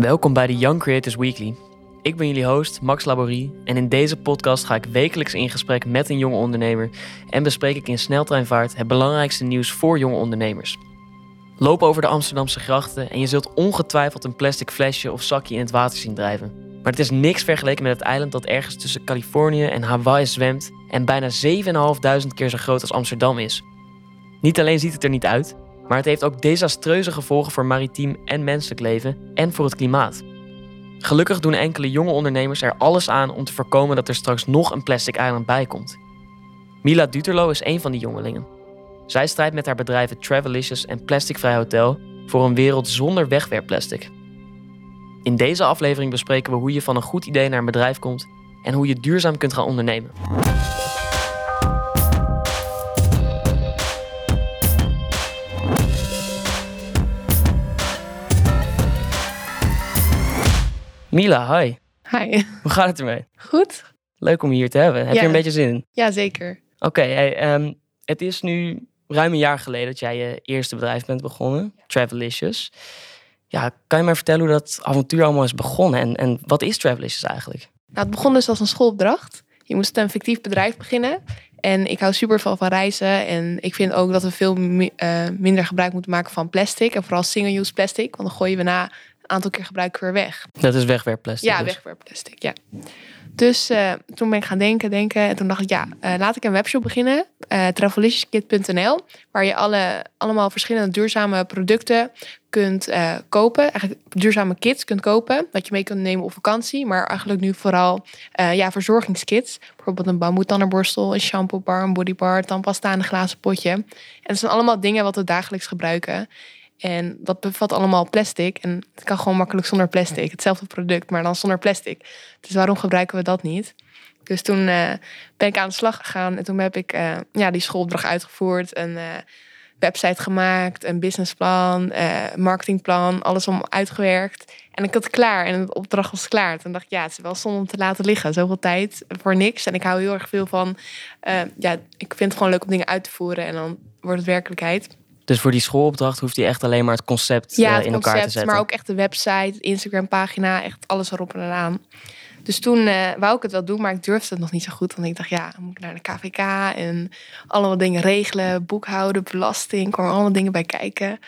Welkom bij de Young Creators Weekly. Ik ben jullie host, Max Laborie, en in deze podcast ga ik wekelijks in gesprek met een jonge ondernemer en bespreek ik in sneltreinvaart het belangrijkste nieuws voor jonge ondernemers. Loop over de Amsterdamse grachten en je zult ongetwijfeld een plastic flesje of zakje in het water zien drijven. Maar het is niks vergeleken met het eiland dat ergens tussen Californië en Hawaii zwemt en bijna 7.500 keer zo groot als Amsterdam is. Niet alleen ziet het er niet uit, maar het heeft ook desastreuze gevolgen voor maritiem en menselijk leven en voor het klimaat. Gelukkig doen enkele jonge ondernemers er alles aan om te voorkomen dat er straks nog een plastic eiland bij komt. Mila Duterlo is een van die jongelingen. Zij strijdt met haar bedrijven Travelicious en Plasticvrij Hotel voor een wereld zonder wegwerpplastic. In deze aflevering bespreken we hoe je van een goed idee naar een bedrijf komt en hoe je duurzaam kunt gaan ondernemen. Mila, hi. Hi. Hoe gaat het ermee? Goed? Leuk om je hier te hebben. Heb je er een beetje zin in? Ja, zeker. Oké, hey, ehm, het is nu ruim een jaar geleden dat jij je eerste bedrijf bent begonnen, Travelicious. Ja, kan je mij vertellen hoe dat avontuur allemaal is begonnen en, en wat is Travelicious eigenlijk? Nou, het begon dus als een schoolopdracht. Je moest een fictief bedrijf beginnen. En ik hou super veel van reizen. En ik vind ook dat we veel mi- eh, minder gebruik moeten maken van plastic. En vooral single-use plastic. Want dan gooien we na aantal keer gebruik weer weg. Dat is wegwerpplastic. Ja, dus. wegwerpplastic, ja. Dus eh, toen ben ik gaan denken, denken. En toen dacht ik, ja, eh, laat ik een webshop beginnen. eh traveliciouskit.nl Waar je alle, allemaal verschillende duurzame producten kunt kopen. Eigenlijk duurzame kits kunt kopen. Wat je mee kunt nemen op vakantie. Maar eigenlijk nu vooral ja, verzorgingskits. Bijvoorbeeld een bamboe tandenborstel, een shampoo bar, een bodybar, tandpasta en een glazen potje. En het zijn allemaal dingen wat we dagelijks gebruiken. En dat bevat allemaal plastic. En het kan gewoon makkelijk zonder plastic. Hetzelfde product, maar dan zonder plastic. Dus waarom gebruiken we dat niet? Dus toen eh, ben ik aan de slag gegaan. En toen heb ik eh, ja, die schoolopdracht uitgevoerd. Een eh, website gemaakt, een businessplan, marketingplan. Alles om uitgewerkt. En ik had het klaar. En de opdracht was klaar. Toen dacht ik, ja, het is wel zonde om te laten liggen. Zoveel tijd voor niks. En ik hou heel erg veel van... ja, ik vind het gewoon leuk om dingen uit te voeren. En dan wordt het werkelijkheid. Dus voor die schoolopdracht hoeft hij echt alleen maar het concept Ja, eh, het in elkaar te concept, zetten. maar ook echt de website, Instagram pagina, echt alles erop en eraan. Dus toen eh, wou ik het wel doen, maar ik durfde het nog niet zo goed. Want ik dacht, ja, dan moet ik naar de KVK en allemaal dingen regelen, boekhouden, belasting, kwamen allemaal dingen bij kijken.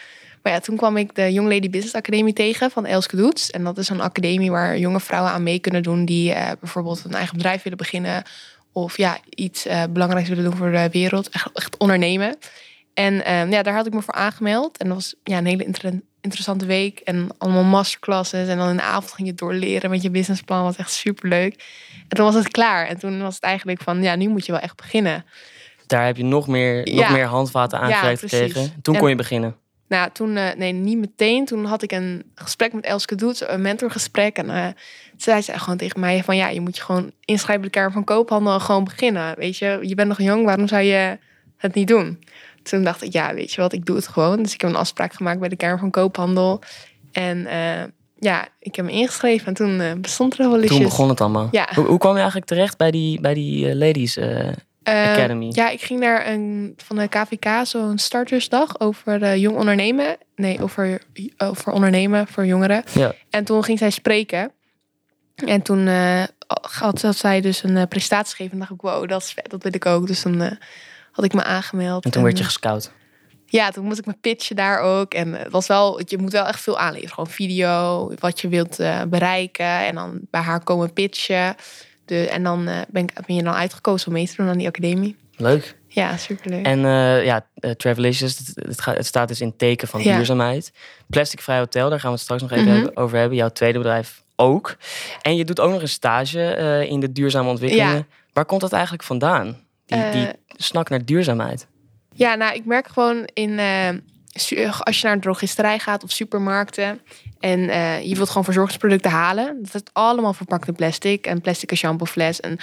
Maar ja, toen kwam ik de Young Lady Business Academie tegen van Elske Doets. En dat is een academie waar jonge vrouwen aan mee kunnen doen die eh, bijvoorbeeld een eigen bedrijf willen beginnen. Of ja, iets belangrijks willen doen voor de wereld. Echt, echt ondernemen. En ehm, ja, daar had ik me voor aangemeld. En dat was ja, een hele inter- interessante week. En allemaal masterclasses. En dan in de avond ging je doorleren met je businessplan. was echt super leuk. En toen was het klaar. En toen was het eigenlijk van, ja, nu moet je wel echt beginnen. Daar heb je nog meer, nog Ja. meer handvaten aangereikt gekregen. Toen En- kon je beginnen. Nou, toen, eh, nee, niet meteen. Toen had ik een gesprek met Elske Doets, een mentorgesprek. En eh zij zei gewoon tegen mij van, ja, je moet je gewoon inschrijven bij de Kamer van Koophandel en gewoon beginnen. Weet je, je bent nog jong, waarom zou je het niet doen? Toen dacht ik, ja, weet je wat, ik doe het gewoon. Dus ik heb een afspraak gemaakt bij de Kamer van Koophandel. En eh, ja, ik heb me ingeschreven en toen eh, bestond er wel eens. Toen begon het allemaal. Ja. Hoe, hoe kwam je eigenlijk terecht bij die, bij die eh, ladies? Academy. Ja, ik ging naar een van de KVK, zo'n startersdag over jong ondernemen. Nee, over, over ondernemen voor jongeren. Ja. En toen ging zij spreken. En toen had, zij dus een presentatie gegeven. En dacht ik, wow, dat is vet, dat wil ik ook. Dus dan had ik me aangemeld. en toen werd je eh, gescout. ja, toen moest ik me pitchen daar ook. En het was wel, je moet wel echt veel aanleveren. Gewoon video, wat je wilt eh, bereiken. En dan bij haar komen pitchen. De, en dan eh, ben, ik, ben je dan uitgekozen om mee te doen aan die academie. Leuk. Ja, superleuk. En eh ja, uh, Travelicious, het, het, gaat, het staat dus in teken van Ja. duurzaamheid. Plasticvrij Hotel, daar gaan we het straks nog even Mhm. hebben- over hebben. Jouw tweede bedrijf ook. En je doet ook nog een stage eh, in de duurzame ontwikkelingen. Ja. Waar komt dat eigenlijk vandaan? Die, die Eh, snak naar duurzaamheid. Ja, nou, ik merk gewoon in. eh, su- als je naar een drogisterij gaat of supermarkten. en eh, je wilt gewoon verzorgingsproducten halen. dat is allemaal verpakt in plastic. En plastic shampoofles. en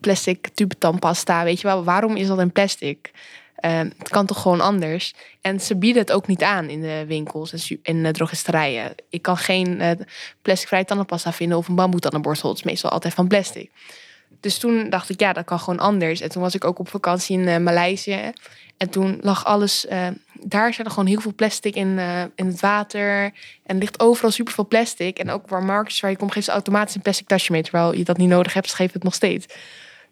plastic tube tandpasta. Weet je wel, waarom is dat in plastic? Eh, het kan toch gewoon anders? En ze bieden het ook niet aan in de winkels en en de drogisterijen. Ik kan geen eh, plasticvrije tandenpasta vinden of een bamboe tandenborstel. Het is meestal altijd van plastic. Dus toen dacht ik, ja, dat kan gewoon anders. En toen was ik ook op vakantie in eh, Maleisië. En toen lag alles, eh, daar zat er gewoon heel veel plastic in, eh, in het water. En er ligt overal superveel plastic. En ook waar marketjes waar je komt, geeft ze automatisch een plastic tasje mee. Terwijl je dat niet nodig hebt, geeft het nog steeds.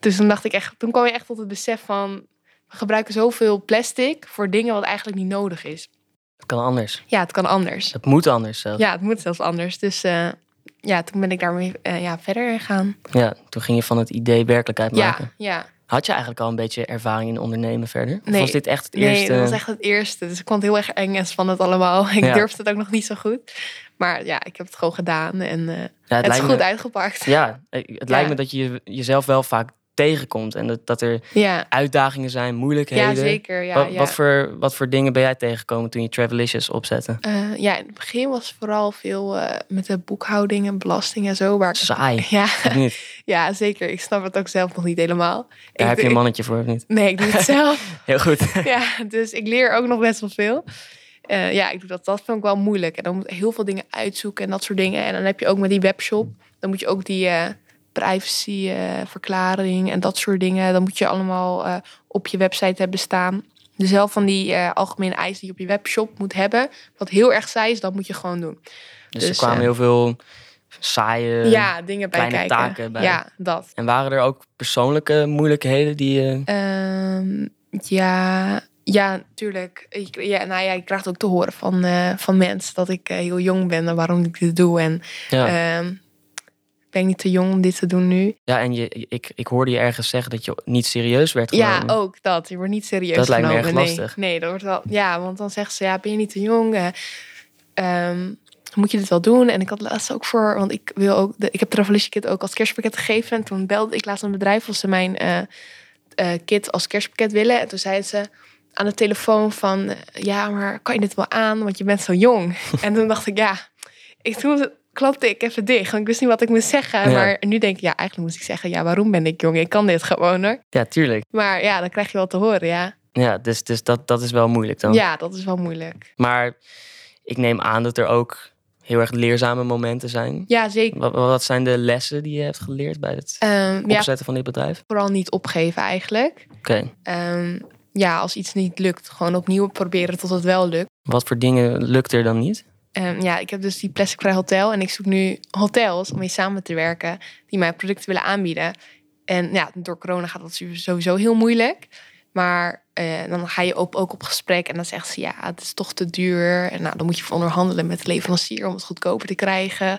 Dus toen dacht ik echt, toen kwam je echt tot het besef van, we gebruiken zoveel plastic voor dingen wat eigenlijk niet nodig is. Het kan anders. Ja, het kan anders. Het moet anders zelfs. Ja, het moet zelfs anders. Dus ja, toen ben ik daarmee eh, ja, verder gegaan. Ja, toen ging je van het idee werkelijkheid maken. Ja, ja. Had je eigenlijk al een beetje ervaring in ondernemen verder? Of Nee. was dit echt het Nee, eerste? dat was echt het eerste. Dus ik vond het heel erg eng en spannend allemaal. Ik Ja. durfde het ook nog niet zo goed. Maar ja, ik heb het gewoon gedaan en eh, Ja, het, is goed me, uitgepakt. Ja, eh, het lijkt me dat je jezelf wel vaak tegenkomt. En dat, dat er Ja, uitdagingen zijn, moeilijkheden. ja zeker. Ja, wat, ja. wat, voor, wat voor dingen ben jij tegengekomen toen je Travelicious opzette? Eh, ja, in het begin was vooral veel eh, met de boekhouding en belasting en zo. Waar Saai, ja, ja, zeker. Ik snap het ook zelf nog niet helemaal. Daar ik, heb je een ik- mannetje voor, of niet? Nee, ik doe het zelf. Heel goed. ja, dus ik leer ook nog best wel veel. Eh, ja, ik doe dat. Dat vind ik wel moeilijk. En dan moet heel veel dingen uitzoeken en dat soort dingen. En dan heb je ook met die webshop, dan moet je ook die privacyverklaring en dat soort dingen. Dan moet je allemaal eh, op je website hebben staan. Dus heel van die eh, algemene eisen die je op je webshop moet hebben. Wat heel erg saai is, dat moet je gewoon doen. Dus, er Dus, kwamen eh, heel veel saaie... ja, dingen bij kleine kijken. taken bij. Ja, dat. En waren er ook persoonlijke moeilijkheden die je... Ehm, ja, ja, natuurlijk. Ik, ja, nou ja, ik krijg het ook te horen van, eh, van mensen dat ik eh, heel jong ben en waarom ik dit doe. En Ja, ehm, ben ik niet te jong om dit te doen nu? ja en je, ik, ik hoorde je ergens zeggen dat je niet serieus werd genomen. Ja, ook dat. Je wordt niet serieus Dat lijkt me erg nee. lastig. Nee, dat wordt wel. Ja, want dan zeggen ze ja, ben je niet te jong? Eh, ehm, moet je dit wel doen? En ik had laatst ook voor, want ik wil ook, de, ik heb Travelicious Kit ook als kerstpakket gegeven. En toen belde ik laatst een bedrijf of ze mijn eh eh, kit als kerstpakket willen. En toen zeiden ze aan de telefoon van, ja, maar kan je dit wel aan? Want je bent zo jong. en toen dacht ik, ja, ik toen klapte ik even dicht. Want ik wist niet wat ik moest zeggen. Ja. Maar nu denk ik, ja, eigenlijk moest ik zeggen, ja, waarom ben ik jong? Ik kan dit gewoon hoor. Ja, tuurlijk. Maar ja, dan krijg je wel te horen, ja. Ja, dus, dus dat, dat is wel moeilijk dan. Ja, dat is wel moeilijk. Maar ik neem aan dat er ook heel erg leerzame momenten zijn. Ja, zeker. Wat, wat zijn de lessen die je hebt geleerd bij het Ehm, ja, opzetten van dit bedrijf? vooral niet opgeven eigenlijk. Oké. Ehm, ja, als iets niet lukt, gewoon opnieuw proberen tot het wel lukt. Wat voor dingen lukt er dan niet? Ehm, ja, ik heb dus die plasticvrij hotel en ik zoek nu hotels om mee samen te werken die mijn producten willen aanbieden. En ja, door corona gaat dat sowieso heel moeilijk. Maar eh, dan ga je op, ook op gesprek en dan zegt ze ja, het is toch te duur. En nou, dan moet je onderhandelen met de leverancier om het goedkoper te krijgen.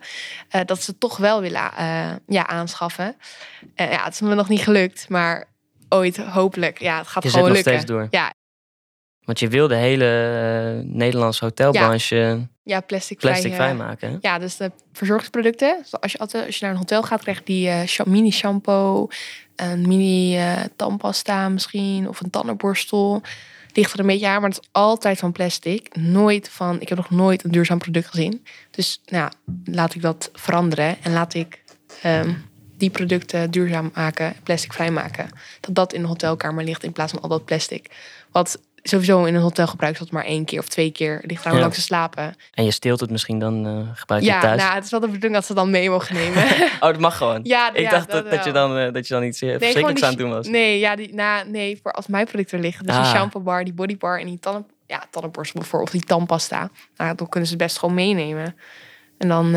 Eh, dat ze het toch wel willen eh, ja, aanschaffen. Ja, het is me nog niet gelukt, maar ooit hopelijk. Ja, het gaat Je gewoon nog lukken. steeds door. Ja, Want je wil de hele eh, Nederlandse hotelbranche ja plastic, plastic vrij, eh, maken. hè? Ja, dus de verzorgingsproducten. Dus Als je, altijd, als je naar een hotel gaat, krijg je die eh, mini shampoo, een mini eh tandpasta misschien, of een tandenborstel. Ligt er een beetje aan, maar het is altijd van plastic. Nooit van, ik heb nog nooit een duurzaam product gezien. Dus nou, ja, laat ik dat veranderen en laat ik ehm, die producten duurzaam maken, plastic vrij maken. Dat dat in de hotelkamer ligt in plaats van al dat plastic. Wat sowieso in een hotel gebruikt wordt maar één keer of twee keer. Ligt Ja. lang ze slapen. En je steelt het misschien dan eh gebruik je Ja, het thuis. nou, het is wel de bedoeling dat ze dan mee mogen nemen. Oh, dat mag gewoon. ja, ik ja, dacht dat, dat, je dan, eh, dat je dan iets eh, Nee, verschrikkelijks aan het doen was. Nee, ja, die, nou, nee, voor als mijn producten er liggen. Dus Ah. die shampoo bar, die body bar en die tanden, ja, tandenborstel bijvoorbeeld, of die tandpasta. Nou, dan kunnen ze het best gewoon meenemen. En dan,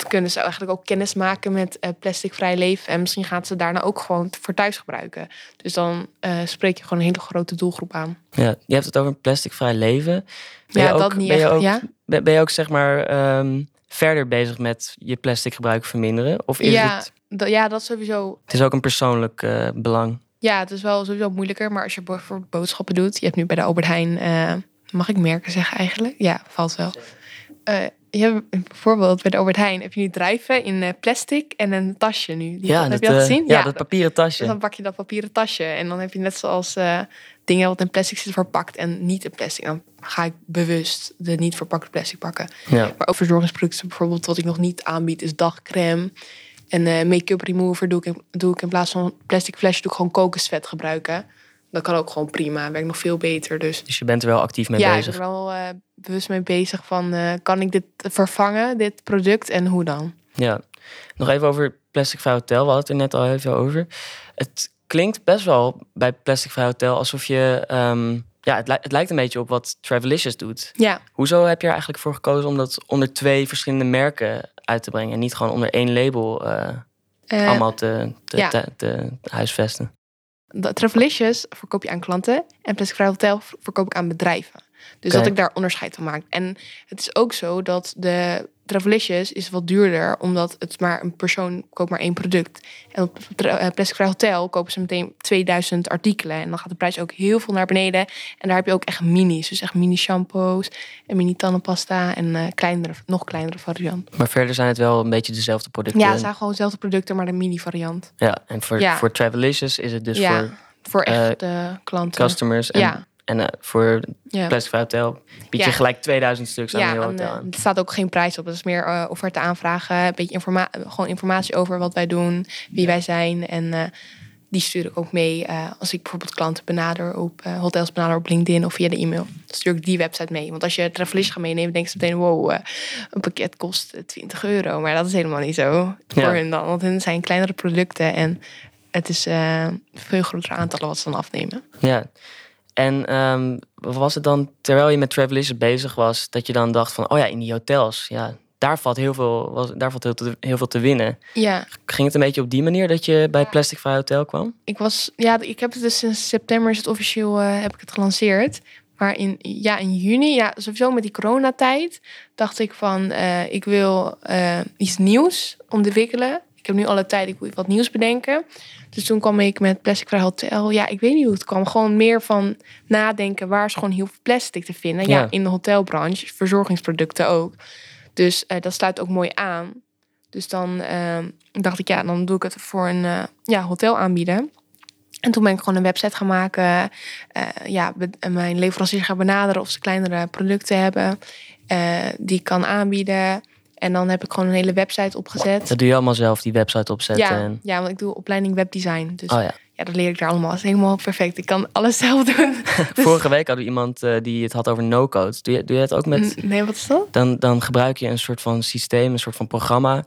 dan kunnen ze eigenlijk ook kennis maken met eh, plasticvrij leven. En misschien gaan ze daarna ook gewoon voor thuis gebruiken. Dus dan eh, spreek je gewoon een hele grote doelgroep aan. Ja, je hebt het over een plasticvrij leven. Ben Ja, je ook, dat niet ben je ook, ja? ben, je ook zeg maar ehm, verder bezig met je plastic gebruik verminderen? Of is Ja, het, ja, dat sowieso het is ook een persoonlijk eh, belang? Ja, het is wel sowieso moeilijker. Maar als je bijvoorbeeld boodschappen doet. Je hebt nu bij de Albert Heijn... mag ik merken zeggen eigenlijk? Ja, valt wel. Je hebt bijvoorbeeld bij de Albert Heijn... heb je nu drijven in eh, plastic en een tasje nu. Die, heb dat, je dat eh, gezien? Ja, dat papieren Dus tasje. dan pak je dat papieren tasje. En dan heb je net zoals eh, dingen wat in plastic zitten verpakt... en niet in plastic. Dan ga ik bewust de niet verpakte plastic pakken. Ja. Maar ook verzorgingsproducten bijvoorbeeld, wat ik nog niet aanbied, is dagcreme. En make-up remover doe ik, in, doe ik in plaats van plastic flesje, doe ik gewoon kokosvet gebruiken. Dat kan ook gewoon prima, werkt nog veel beter. Dus Dus je bent er wel actief mee ja, ik bezig. ben er wel eh, bewust mee bezig van, eh, kan ik dit vervangen, dit product, en hoe dan? Ja. Nog even over plastic vrij hotel. We hadden het er net al even over. Het klinkt best wel bij Plastic Vrij Hotel alsof je... ehm, ja, het, li- het lijkt een beetje op wat Travelicious doet. Ja, Hoezo heb je er eigenlijk voor gekozen om dat onder twee verschillende merken uit te brengen... en niet gewoon onder één label eh, allemaal te, te, ja. te, te huisvesten? Travelicious verkoop je aan klanten en Plastic Vrij Hotel verkoop ik aan bedrijven. Dus dat ik daar onderscheid van maak. En het is ook zo dat de Travelicious is wat duurder, omdat het maar een persoon koopt maar één product. En op eh, Plastic Vrij Hotel kopen ze meteen 2000 artikelen. En dan gaat de prijs ook heel veel naar beneden. En daar heb je ook echt minis. Dus echt mini shampoos en mini tannenpasta en eh, kleinere, nog kleinere variant. Maar verder zijn het wel een beetje dezelfde producten. Ja, het zijn gewoon dezelfde producten, maar de mini variant. Ja, en voor, Ja. voor Travelicious is het dus ja, voor voor echt eh, de klanten. customers. En, Ja. En eh, voor Ja. Plastic Hotel bied je Ja. gelijk 2000 stuks aan Ja, heel hotel eh, aan. er staat ook geen prijs op. Dat is meer eh offerte aanvragen. Een beetje informa gewoon informatie over wat wij doen, wie wij zijn. En die stuur ik ook mee als ik bijvoorbeeld klanten benader op hotels benader op LinkedIn of via de e-mail. Dan stuur ik die website mee. Want als je Travelist gaat meenemen, denken ze meteen: wow, een pakket kost eh, 20 euro. Maar dat is helemaal niet zo Ja. voor hun dan. Want hun zijn kleinere producten en het is veel grotere aantallen wat ze dan afnemen. Ja. En ehm, was het dan, terwijl je met Travelicious bezig was, dat je dan dacht van, oh ja, in die hotels, ja, daar valt heel veel, was, daar valt heel, te- heel veel te winnen. Ja, Ging het een beetje op die manier dat je bij Plastic Vrij Hotel kwam? ik was, ja, ik heb het dus sinds september is het officieel eh, heb ik het gelanceerd. Maar in, ja, in juni, ja, sowieso met die coronatijd, dacht ik van, eh, ik wil eh, iets nieuws ontwikkelen. Ik heb nu alle tijd, ik wil wat nieuws bedenken. Dus toen kwam ik met Plastic Vrij Hotel. Ja, ik weet niet hoe het kwam. Gewoon meer van nadenken, waar is gewoon heel veel plastic te vinden? Ja, Ja. in de hotelbranche, verzorgingsproducten ook. Dus eh, dat sluit ook mooi aan. Dus dan eh, dacht ik, ja, dan doe ik het voor een eh, ja, hotel aanbieden. En toen ben ik gewoon een website gaan maken. eh, ja, mijn leveranciers gaan benaderen of ze kleinere producten hebben die ik kan aanbieden. En dan heb ik gewoon een hele website opgezet. Dat doe je allemaal zelf, die website opzetten. Ja, En, ja, want ik doe opleiding webdesign. Dus oh ja. Ja, dat leer ik daar allemaal. Is helemaal perfect. Ik kan alles zelf doen. Dus- Vorige week hadden we iemand eh, die het had over no-code. Doe je, doe je het ook met... Nee, wat is dat? Dan, dan gebruik je een soort van systeem, een soort van programma...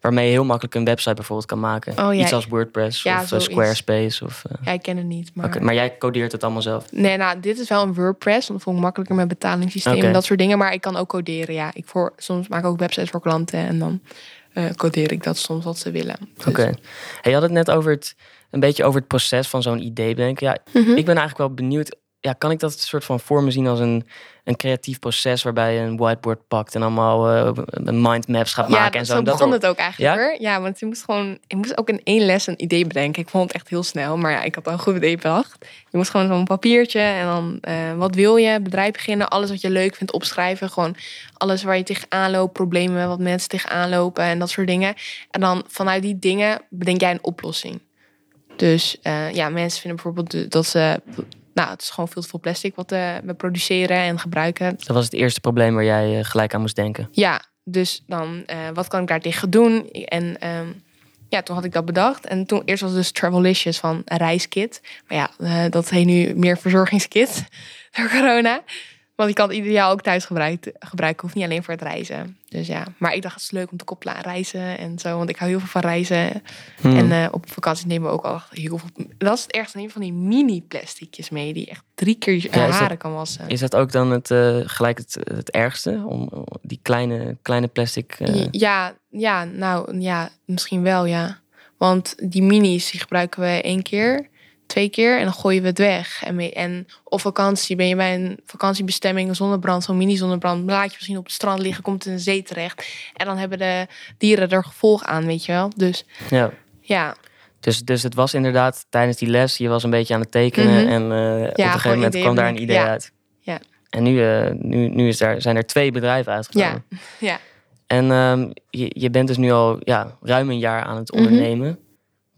Waarmee je heel makkelijk een website bijvoorbeeld kan maken. Oh, ja. Iets als WordPress Ja, of eh. Squarespace. Of, eh, ja, ik ken het niet. Maar... maar jij codeert het allemaal zelf? Nee, nou, dit is wel een WordPress. Want dat vond ik makkelijker met betalingssysteem en dat soort dingen. Maar ik kan ook coderen, ja. Ik voor, soms maak ik ook websites voor klanten. En dan codeer ik dat soms wat ze willen. Dus- Oké. Hey, je had het net over het, een beetje over het proces van zo'n idee bedenken. Ja, Mhm. ik ben eigenlijk wel benieuwd. Ja, kan ik dat soort van voor me zien als een, een creatief proces waarbij je een whiteboard pakt en allemaal eh, mindmaps gaat Ja, maken en zo. zo dat begon het ook eigenlijk Ja? hoor. Ja, want je moest gewoon, ik moest ook in één les een idee bedenken. Ik vond het echt heel snel, maar ja, ik had al een goed idee bedacht. Je moest gewoon zo'n papiertje en dan eh, wat wil je, bedrijf beginnen, alles wat je leuk vindt opschrijven. Gewoon alles waar je tegenaan loopt, problemen wat mensen tegenaan lopen en dat soort dingen. En dan vanuit die dingen bedenk jij een oplossing. Dus eh, ja, mensen vinden bijvoorbeeld dat ze, nou, het is gewoon veel te veel plastic wat eh, we produceren en gebruiken. Dat was het eerste probleem waar jij eh, gelijk aan moest denken. Ja, dus dan, wat kan ik daar tegen doen? En ehm, ja, toen had ik dat bedacht. En toen eerst was het dus Travelicious van een reiskit. Maar ja, dat heet nu meer verzorgingskit door corona. Want ik kan het ieder jaar ook thuis gebruiken, gebruiken. Hoeft niet alleen voor het reizen. Dus ja, maar ik dacht het is leuk om te koppelen aan reizen en zo. Want ik hou heel veel van reizen. Hmm. En eh, op vakantie nemen we ook al heel veel. Dat is het ergste. Neem van die mini plasticjes mee. Die echt drie keer je Ja, haren dat- kan wassen. Is dat ook dan het, eh, gelijk het, het ergste? Om die kleine, kleine plastic... eh, Ja, ja, nou ja, misschien wel, ja. Want die minis, die gebruiken we één keer, twee keer en dan gooien we het weg. En, mee, en op vakantie ben je bij een vakantiebestemming, een zonnebrand, zo'n mini zonnebrand, laat je misschien op het strand liggen, komt in de zee terecht. En dan hebben de dieren er gevolg aan, weet je wel. Dus ja. ja, Dus, dus het was inderdaad tijdens die les, je was een beetje aan het tekenen Mhm. en eh, op een gegeven moment kwam daar een idee Ja. uit. Ja. En nu, eh, nu, nu is daar, zijn er twee bedrijven uitgekomen. ja, ja. En ehm, je, je bent dus nu al ja, ruim een jaar aan het Mhm. ondernemen.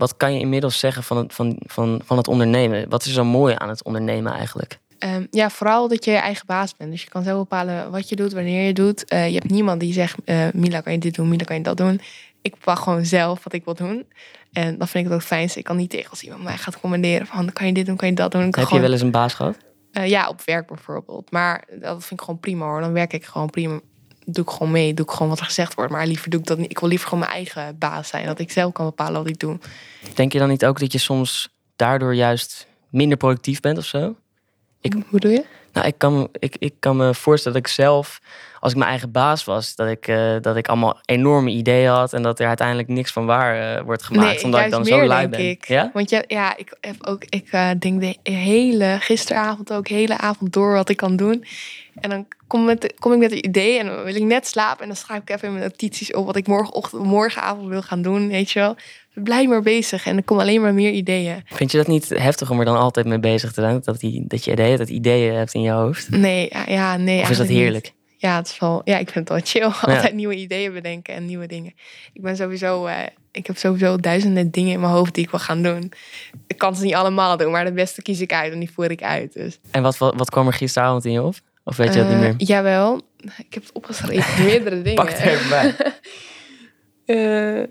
Wat kan je inmiddels zeggen van het, van, van, van het ondernemen? Wat is zo mooi aan het ondernemen eigenlijk? Ehm, ja, vooral dat je je eigen baas bent. Dus je kan zelf bepalen wat je doet, wanneer je doet. Eh, je hebt niemand die zegt, eh, Mila kan je dit doen, Mila kan je dat doen. Ik bepaal gewoon zelf wat ik wil doen. En dat vind ik het ook fijnst. Ik kan niet tegen als iemand mij gaat commanderen van, kan je dit doen, kan je dat doen. Heb je wel eens een baas gehad? eh, ja, op werk bijvoorbeeld. Maar dat vind ik gewoon prima hoor. Dan werk ik gewoon prima. Doe ik gewoon mee, doe ik gewoon wat er gezegd wordt. Maar liever doe ik dat niet. Ik wil liever gewoon mijn eigen baas zijn. Dat ik zelf kan bepalen wat ik doe. Denk je dan niet ook dat je soms daardoor juist minder productief bent of zo? Ik- Hoe bedoel je? Nou, ik kan, me- ik, ik kan me voorstellen dat ik zelf, als ik mijn eigen baas was, dat ik, eh, dat ik allemaal enorme ideeën had en dat er uiteindelijk niks van waar eh, wordt gemaakt, omdat ik dan zo lui ben. ik. Ja? Want ja, ja, ik heb ook, ik eh, denk de hele, gisteravond ook, hele avond door wat ik kan doen. En dan kom, met, kom ik met een idee en dan wil ik net slapen. En dan schrijf ik even in mijn notities op wat ik morgenochtend, morgenavond wil gaan doen, weet je wel. Blijf maar bezig en er komen alleen maar meer ideeën. Vind je dat niet heftig om er dan altijd mee bezig te zijn? Dat, die, dat je ideeën, dat ideeën hebt in je hoofd? Nee, ja, ja nee. Of is dat niet. heerlijk? Ja, het is wel, ja, ik vind het wel chill. Altijd nieuwe ideeën bedenken en nieuwe dingen. Ik ben sowieso, eh, ik heb sowieso duizenden dingen in mijn hoofd die ik wil gaan doen. Ik kan ze niet allemaal doen, maar de beste kies ik uit en die voer ik uit. Dus. En wat, wat, wat kwam er gisteravond in je op? Of weet je dat niet Eh, meer? Jawel, ik heb het opgeschreven, meerdere dingen. Pak het even bij. Eh,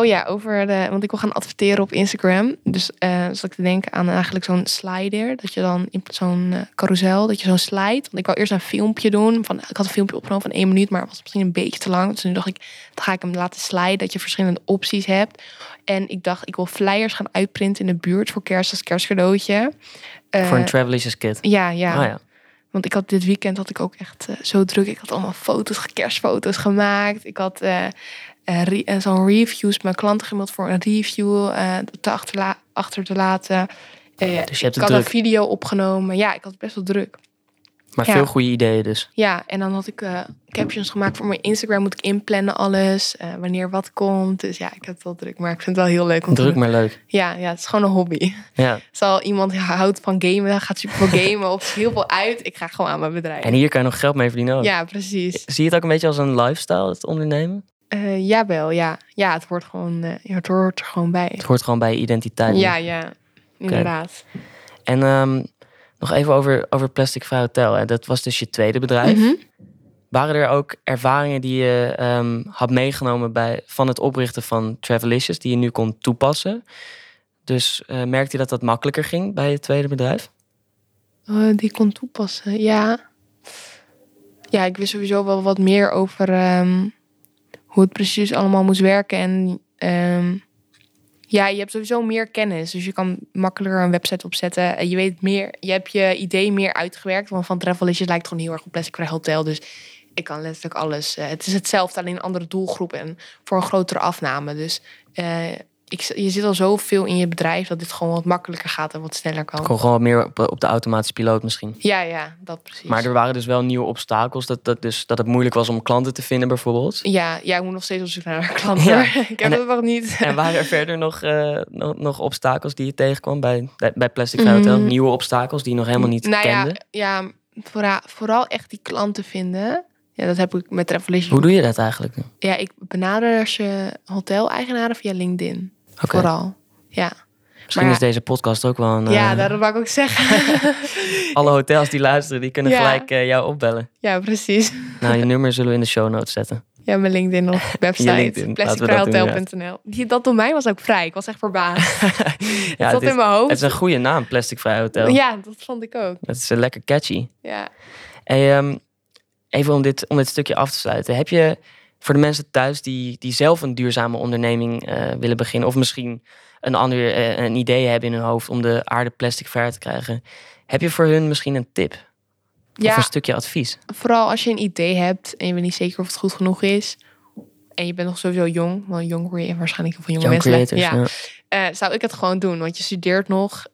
oh ja, over de, want ik wil gaan adverteren op Instagram. Dus eh zat ik te denken aan eigenlijk zo'n slider. Dat je dan in zo'n eh, carousel, dat je zo'n slide. Want ik wou eerst een filmpje doen. Van, ik had een filmpje opgenomen van één minuut, maar het was misschien een beetje te lang. Dus nu dacht ik, dan ga ik hem laten sliden. Dat je verschillende opties hebt. En ik dacht, ik wil flyers gaan uitprinten in de buurt voor kerst als kerstcadeautje. Voor een Travelicious Kid. ja, ja. Ah ja. Want ik had dit weekend had ik ook echt eh, zo druk. Ik had allemaal foto's, kerstfoto's gemaakt. Ik had re- eh, zo'n reviews, mijn klanten gemeld voor een review te achterla- achter te laten. Dus je hebt ik had een video opgenomen. Ja, ik had best wel druk. Maar Ja. veel goede ideeën dus. Ja, en dan had ik eh, captions gemaakt voor mijn Instagram. Moet ik inplannen alles, eh, wanneer wat komt. Dus ja, ik heb het wel druk. Maar ik vind het wel heel leuk om Druk maar leuk. Ja, ja, het is gewoon een hobby. Ja. Zal iemand houdt van gamen, gaat super veel gamen of heel veel uit. Ik ga gewoon aan mijn bedrijf. En hier kan je nog geld mee verdienen ook. Ja, precies. Zie je het ook een beetje als een lifestyle, het ondernemen? Eh jawel, ja. Ja, het hoort gewoon, ja, het hoort er gewoon bij. Het hoort gewoon bij je identiteit. Ja, ja. Inderdaad. En ehm, nog even over, over Plastic Vrij Hotel. Hè. Dat was dus je tweede bedrijf. Mhm. Waren er ook ervaringen die je ehm, had meegenomen bij, van het oprichten van Travelicious, die je nu kon toepassen? Dus eh, merkte je dat dat makkelijker ging bij je tweede bedrijf? Eh, die kon toepassen, ja. Ja, ik wist sowieso wel wat meer over ehm, hoe het precies allemaal moest werken. En ehm, ja, je hebt sowieso meer kennis. Dus je kan makkelijker een website opzetten. En je weet meer, je hebt je idee meer uitgewerkt. Want van Travelicious lijkt gewoon heel erg op Plastic Vrij Hotel. Dus ik kan letterlijk alles. eh, het is hetzelfde, alleen een andere doelgroep en voor een grotere afname. Dus eh, ik, je zit al zoveel in je bedrijf dat dit gewoon wat makkelijker gaat en wat sneller kan. Gewoon wat meer op, op de automatische piloot misschien. Ja, ja, dat precies. Maar er waren dus wel nieuwe obstakels. Dat, dat, dus, dat het moeilijk was om klanten te vinden bijvoorbeeld. Ja, ja, ik moet nog steeds op zoek naar klanten. Ja. Ik heb En- het nog niet. En waren er verder nog, eh, nog, nog obstakels die je tegenkwam bij, bij, Plastic Hotel? Mm. Nieuwe obstakels die je nog helemaal niet nou kende? ja, ja vooral, vooral echt die klanten vinden. Ja, dat heb ik met Travelicious. Hoe doe je dat eigenlijk? Ja, ik benader je hotel-eigenaren via LinkedIn. Vooral. Ja, Misschien Maar is deze podcast ook wel een... ja eh, daarom wou ik ook zeggen. Alle hotels die luisteren, die kunnen Ja. gelijk eh, jou opbellen. ja, precies. Nou, je nummer zullen we in de show notes zetten. Ja, mijn LinkedIn of website. Dat Plasticvrijhotel.nl. Die Dat domein was ook vrij. Ik was echt verbaasd. ja, is, in mijn hoofd. het is een goede naam, Plastic Vrij Hotel. Ja, dat vond ik ook. Het is eh, lekker catchy. Ja. Hey, ehm, even om dit, om dit stukje af te sluiten. Heb je voor de mensen thuis die, die zelf een duurzame onderneming eh, willen beginnen... of misschien een ander eh, een idee hebben in hun hoofd om de aarde plastic vrij te krijgen... heb je voor hun misschien een tip? Of Ja, een stukje advies? vooral als je een idee hebt en je bent niet zeker of het goed genoeg is. En je bent nog sowieso jong, want jong word je waarschijnlijk veel jonge Young mensen. creators, ja. ja. Eh, zou ik het gewoon doen, want je studeert nog,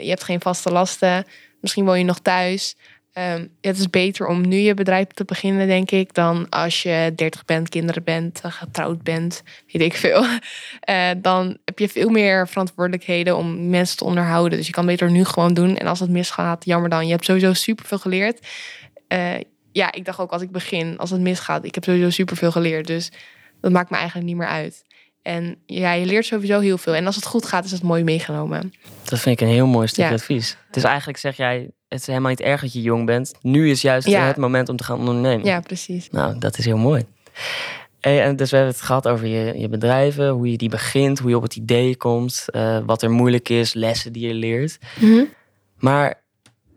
je hebt geen vaste lasten, misschien woon je nog thuis. Ehm, het is beter om nu je bedrijf te beginnen, denk ik, dan als je 30 bent, kinderen bent, eh, getrouwd bent, weet ik veel. Eh, dan heb je veel meer verantwoordelijkheden om mensen te onderhouden. Dus je kan beter nu gewoon doen. En als het misgaat, jammer dan. Je hebt sowieso superveel geleerd. Eh, ja, ik dacht ook als ik begin, als het misgaat, ik heb sowieso superveel geleerd. Dus dat maakt me eigenlijk niet meer uit. En ja, je leert sowieso heel veel. En als het goed gaat, is het mooi meegenomen. Dat vind ik een heel mooi stukje Ja. advies. Dus eigenlijk zeg jij, het is helemaal niet erg dat je jong bent. Nu is juist Ja. het moment om te gaan ondernemen. Ja, precies. Nou, dat is heel mooi. En dus we hebben het gehad over je, je bedrijven, hoe je die begint, hoe je op het idee komt, eh, wat er moeilijk is, lessen die je leert. Maar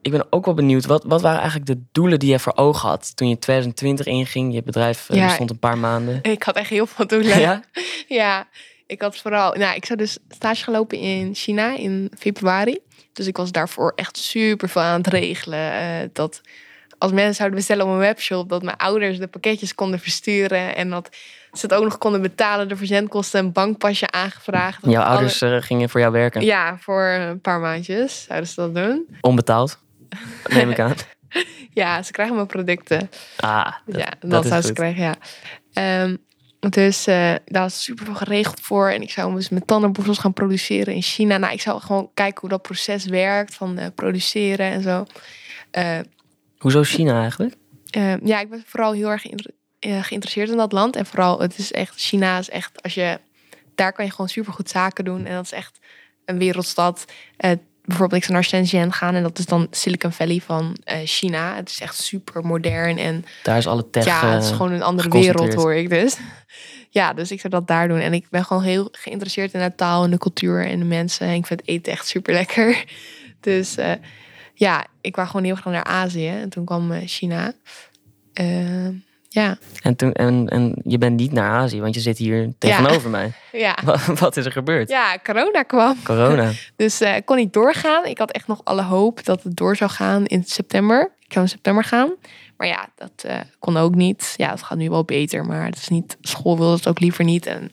ik ben ook wel benieuwd, wat, wat waren eigenlijk de doelen die je voor ogen had toen je 2020 inging? Je bedrijf Ja. bestond een paar maanden. Ik had echt heel veel doelen. Ja? Ja, Ik had vooral, nou, ik zou dus stage gaan lopen in China in februari. Dus ik was daarvoor echt super veel aan het regelen. eh, dat als mensen zouden bestellen op een webshop, dat mijn ouders de pakketjes konden versturen. En dat ze het ook nog konden betalen, de verzendkosten, een bankpasje aangevraagd. Jouw alle- ouders eh, gingen voor jou werken. Ja, voor een paar maandjes zouden ze dat doen. Onbetaald, neem ik aan. Ja, ze krijgen mijn producten. Ah, dat, ja, dat, dat is zou ze goed. krijgen, ja. Ehm, dus eh, daar was super veel geregeld voor. En ik zou dus met tandenborstels gaan produceren in China. Nou, ik zou gewoon kijken hoe dat proces werkt van eh, produceren en zo. Eh, Hoezo China eigenlijk? ja, ik ben vooral heel erg geïnter- geïnteresseerd in dat land. En vooral, het is echt, China is echt, als je, daar kan je gewoon super goed zaken doen. En dat is echt een wereldstad. Bijvoorbeeld, ik zou naar Shenzhen gaan en dat is dan Silicon Valley van eh, China. Het is echt super modern en Daar is alle tech... ja, het is gewoon een andere wereld hoor ik dus. Ja, dus ik zou dat daar doen. En ik ben gewoon heel geïnteresseerd in de taal en de cultuur en de mensen. En ik vind eten echt super lekker. Dus eh, ja, ik wou gewoon heel graag naar Azië. En toen kwam eh, China. Eh, ja, En, toen, en, en je bent niet naar Azië, want je zit hier tegenover mij. ja. Wat, wat is er gebeurd? Ja, corona kwam. Corona. Dus eh, ik kon niet doorgaan. Ik had echt nog alle hoop dat het door zou gaan in september. Ik zou in september gaan. Maar ja, dat eh, kon ook niet. Ja, het gaat nu wel beter. Maar het is niet, school wil het ook liever niet. En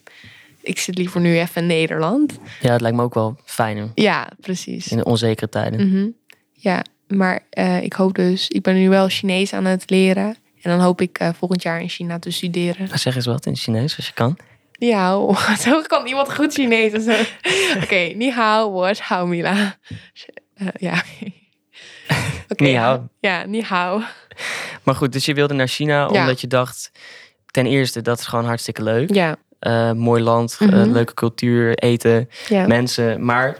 ik zit liever nu even in Nederland. Ja, het lijkt me ook wel fijner Ja, precies. in de onzekere tijden. Mhm. Ja, maar eh, ik hoop dus... Ik ben nu wel Chinees aan het leren. En dan hoop ik eh, volgend jaar in China te studeren. Zeg eens wat in Chinees, als je kan. Ni hao. Zo kan iemand goed Chinees. Oké, ni hao, hao mila. Eh, ja. Oké. Ni hao. Ja, ni hao. Maar goed, dus je wilde naar China Ja. omdat je dacht... Ten eerste, dat is gewoon hartstikke leuk. Ja, Eh, mooi land, Mhm. leuke cultuur, eten, ja. mensen. Maar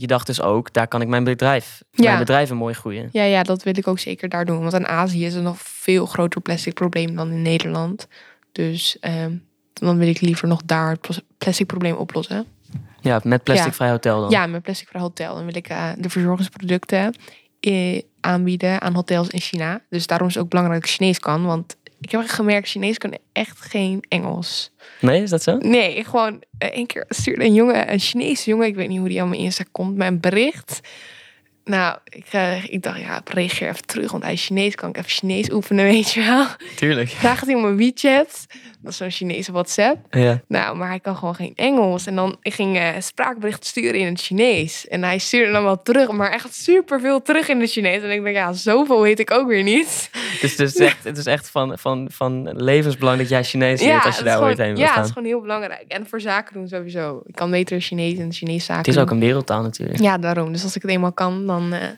je dacht dus ook, daar kan ik mijn bedrijf, Ja. mijn bedrijven mooi groeien. Ja, ja, dat wil ik ook zeker daar doen. Want in Azië is er nog veel groter plastic probleem dan in Nederland. Dus ehm, dan wil ik liever nog daar het plas- plastic probleem oplossen. Ja, met plastic vrij hotel dan. Ja, met plastic vrij hotel. Dan wil ik eh, de verzorgingsproducten eh, aanbieden aan hotels in China. Dus daarom is het ook belangrijk dat ik Chinees kan. Want ik heb gemerkt, Chinees kunnen echt geen Engels. Nee, is dat zo? Nee, gewoon eh, één keer stuurde een jongen, een Chinese jongen, ik weet niet hoe die aan mijn Insta komt, een bericht. Nou, ik, eh, ik dacht, ja, ik reageer even terug, want hij is Chinees, kan ik even Chinees oefenen, weet je wel. Tuurlijk. Vraag het hij op mijn WeChat, dat is zo'n Chinese WhatsApp. Ja. Nou, maar hij kan gewoon geen Engels. En dan ik ging eh spraakberichten sturen in het Chinees. En hij stuurde dan wel terug, maar echt superveel terug in het Chinees. En ik denk, ja, zoveel weet ik ook weer niet. Dus het is echt, het is echt van, van, van levensbelang dat jij Chinees leert als je het daar ooit heen wil ja, het gaan. is gewoon heel belangrijk. En voor zaken doen sowieso. Ik kan beter Chinees en Chinees zaken Het is ook een wereldtaal natuurlijk. Ja, daarom. Dus als ik het eenmaal kan, dan eh,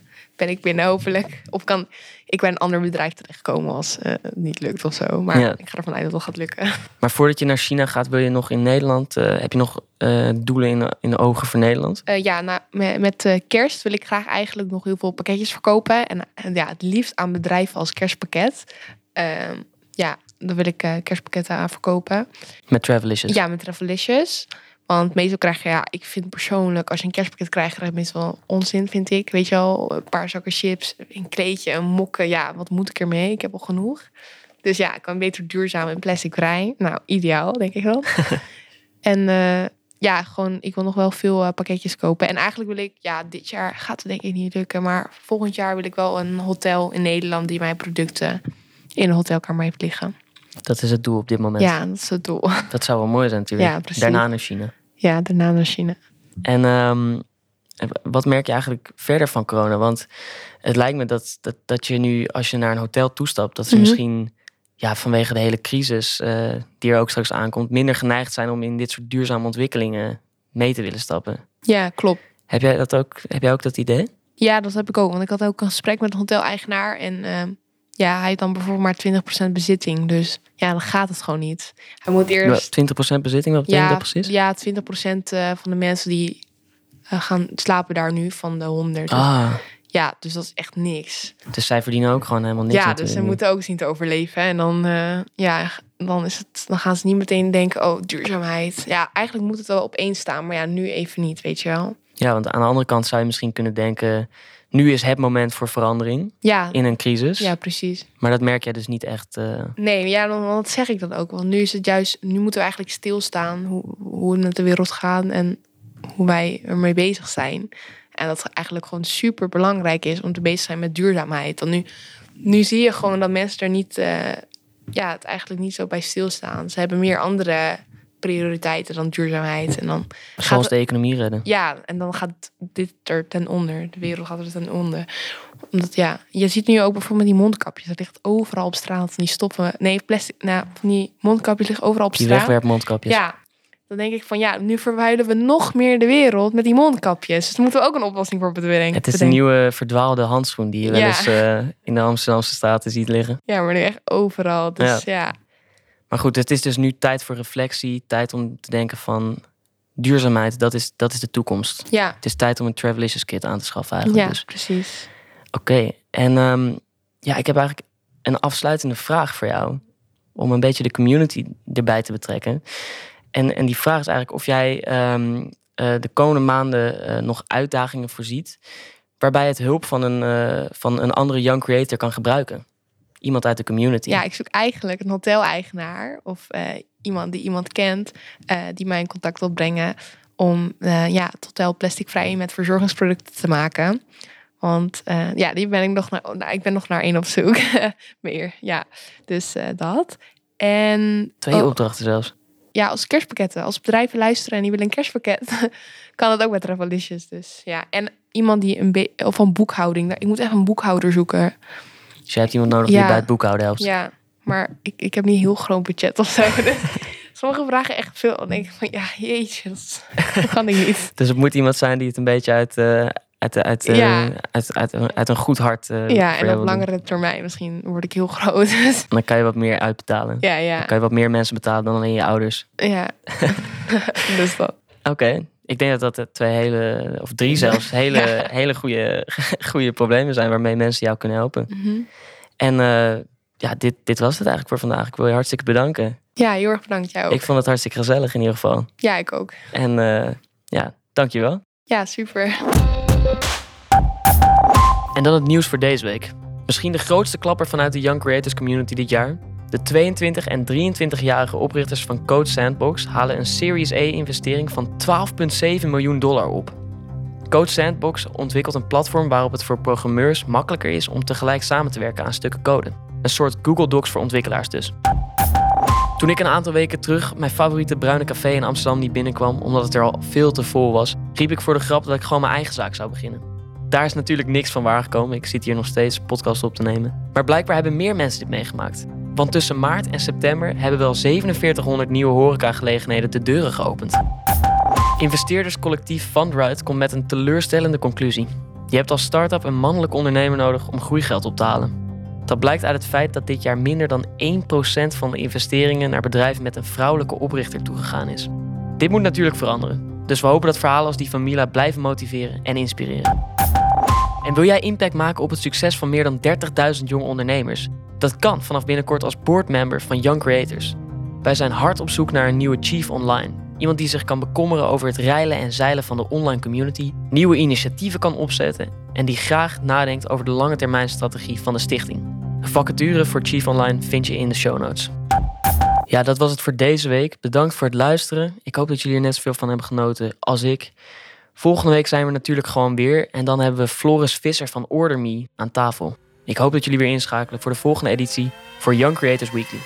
ben ik binnen hopelijk. Of kan ik bij een ander bedrijf terechtkomen als eh, het niet lukt of zo. Maar Ja. ik ga ervan uit dat het gaat lukken. Maar voordat je naar China gaat, wil je nog in Nederland... eh, heb je nog eh, doelen in de, in de ogen voor Nederland? Eh, ja, nou, met, met eh, kerst wil ik graag eigenlijk nog heel veel pakketjes verkopen. En, en ja, het liefst aan bedrijven als kerstpakket. Ehm, ja, dan wil ik eh, kerstpakketten aan verkopen. Met Travelicious? Ja, met Travelicious. Want meestal krijg je, ja, ik vind persoonlijk, als je een kerstpakket krijgt, krijg je meestal onzin, vind ik. Weet je wel, een paar zakken chips, een kleedje, een mokken. Ja, wat moet ik ermee? Ik heb al genoeg. Dus ja, ik kan beter duurzaam en plasticvrij. Nou, ideaal, denk ik wel. en eh, ja, gewoon, ik wil nog wel veel eh, pakketjes kopen. En eigenlijk wil ik, ja, dit jaar gaat het denk ik niet lukken. Maar volgend jaar wil ik wel een hotel in Nederland die mijn producten in een hotelkamer heeft liggen. Dat is het doel op dit moment. Ja, dat is het doel. Dat zou wel mooi zijn natuurlijk. Ja, precies. Daarna naar China. Ja, daarna naar China. En ehm, wat merk je eigenlijk verder van corona? Want het lijkt me dat, dat, dat je nu, als je naar een hotel toestapt, dat ze Mhm. misschien ja, vanwege de hele crisis eh, die er ook straks aankomt, minder geneigd zijn om in dit soort duurzame ontwikkelingen mee te willen stappen. Ja, klopt. Heb jij dat ook, heb jij ook dat idee? Ja, dat heb ik ook. Want ik had ook een gesprek met een hoteleigenaar. En ehm, ja, hij heeft dan bijvoorbeeld maar 20% bezitting. Dus ja, dan gaat het gewoon niet. Hij moet eerst... 20% bezitting, wat betekent Ja, dat precies? ja 20% eh, van de mensen die eh, gaan slapen daar nu van de 100. Dus Ah, Ja, dus dat is echt niks. dus zij verdienen ook gewoon helemaal niks. ja, dus ze moeten ook zien te overleven. En dan, eh, ja, dan, is het, dan gaan ze niet meteen denken, oh, duurzaamheid. Ja, eigenlijk moet het wel op één staan. Maar ja, nu even niet, weet je wel. Ja, want aan de andere kant zou je misschien kunnen denken, nu is het moment voor verandering Ja, in een crisis. ja precies. Maar dat merk jij dus niet echt. eh, Nee, ja, dan, dat zeg ik dan ook. Want nu is het juist, nu moeten we eigenlijk stilstaan hoe, hoe het met de wereld gaat en hoe wij ermee bezig zijn. En dat het eigenlijk gewoon super belangrijk is om te bezig zijn met duurzaamheid. Want nu, nu zie je gewoon dat mensen er niet, uh, ja, het eigenlijk niet zo bij stilstaan. Ze hebben meer andere prioriteiten dan duurzaamheid. En dan Zoals de economie redden. Ja, en dan gaat dit er ten onder. De wereld gaat er ten onder. Omdat ja, je ziet nu ook bijvoorbeeld die mondkapjes. Dat ligt overal op straat. Die stoffen. Nee, plastic. Nou, van die mondkapjes liggen overal op Die straat. wegwerpmondkapjes. Ja. Dan denk ik van ja, nu verwijderen we nog meer de wereld met die mondkapjes. Dus daar moeten we ook een oplossing voor bedenken. Het is een nieuwe verdwaalde handschoen die je wel eens eh, in de Amsterdamse straten ziet liggen. Ja, maar nu echt overal. Dus ja. Maar goed, het is dus nu tijd voor reflectie. Tijd om te denken van duurzaamheid, dat is, dat is de toekomst. Ja, Het is tijd om een Travelicious kit aan te schaffen eigenlijk. ja, Dus. precies. Oké, en ehm, ja, ik heb eigenlijk een afsluitende vraag voor jou. Om een beetje de community erbij te betrekken. En, en die vraag is eigenlijk of jij ehm, eh, de komende maanden eh, nog uitdagingen voorziet. Waarbij het hulp van een, eh, van een andere young creator kan gebruiken. Iemand uit de community. Ja, ik zoek eigenlijk een hoteleigenaar of eh, iemand die iemand kent, eh, die mij in contact wil brengen om eh, ja, het hotel plasticvrij met verzorgingsproducten te maken. Want ja, die ben ik nog naar, nou, ik ben nog naar één op zoek. Meer, ja. Dus dat. En Twee oh, opdrachten zelfs. ja, als kerstpakketten. Als bedrijven luisteren en die willen een kerstpakket, kan dat ook met Travelicious. Dus ja, en iemand die een of een boekhouding. Ik moet echt een boekhouder zoeken. Dus jij hebt iemand nodig die Ja. je bij het boekhouden helpt. Ja, maar ik, ik heb niet heel groot budget of zo. Sommige vragen echt veel. Dan denk ik van, ja, jeetje, dat kan ik niet. Dus het moet iemand zijn die het een beetje uit, eh, uit, uit, eh, Ja. uit, uit, uit een goed hart. eh, Ja, en op doen. langere termijn misschien word ik heel groot. Dus, Dan kan je wat meer uitbetalen. ja, Dan ja, kan je wat meer mensen betalen dan alleen je ouders. ja. dus dat. Oké, ik denk dat dat twee hele, of drie zelfs, hele, Ja. hele goede, goede problemen zijn waarmee mensen jou kunnen helpen. Mhm. En eh, ja, dit, dit was het eigenlijk voor vandaag. Ik wil je hartstikke bedanken. Ja, heel erg bedankt jou ook. Ik vond het hartstikke gezellig in ieder geval. Ja, ik ook. En eh, ja, dankjewel. Ja, super. En dan het nieuws voor deze week. Misschien de grootste klapper vanuit de Young Creators Community dit jaar. De 22 en 23-jarige oprichters van Code Sandbox halen een Series A-investering van 12,7 miljoen dollar op. Code Sandbox ontwikkelt een platform waarop het voor programmeurs makkelijker is om tegelijk samen te werken aan stukken code. Een soort Google Docs voor ontwikkelaars dus. Toen ik een aantal weken terug mijn favoriete bruine café in Amsterdam niet binnenkwam omdat het er al veel te vol was, riep ik voor de grap dat ik gewoon mijn eigen zaak zou beginnen. Daar is natuurlijk niks van waargekomen. Ik zit hier nog steeds een podcast op te nemen. Maar blijkbaar hebben meer mensen dit meegemaakt. Want tussen maart en september hebben wel 4700 nieuwe horecagelegenheden de deuren geopend. Investeerderscollectief Fundride komt met een teleurstellende conclusie. Je hebt als start-up een mannelijk ondernemer nodig om groeigeld op te halen. Dat blijkt uit het feit dat dit jaar minder dan 1% van de investeringen naar bedrijven met een vrouwelijke oprichter toegegaan is. Dit moet natuurlijk veranderen. Dus we hopen dat verhalen als die van Mila blijven motiveren en inspireren. En wil jij impact maken op het succes van meer dan 30.000 jonge ondernemers? Dat kan vanaf binnenkort als boardmember van Young Creators. Wij zijn hard op zoek naar een nieuwe chief online. Iemand die zich kan bekommeren over het reilen en zeilen van de online community, nieuwe initiatieven kan opzetten en die graag nadenkt over de lange termijn strategie van de stichting. Een vacature voor Chief Online vind je in de show notes. Ja, dat was het voor deze week. Bedankt voor het luisteren. Ik hoop dat jullie er net zoveel van hebben genoten als ik. Volgende week zijn we natuurlijk gewoon weer. En dan hebben we Floris Visser van Order Me aan tafel. Ik hoop dat jullie weer inschakelen voor de volgende editie voor Young Creators Weekly.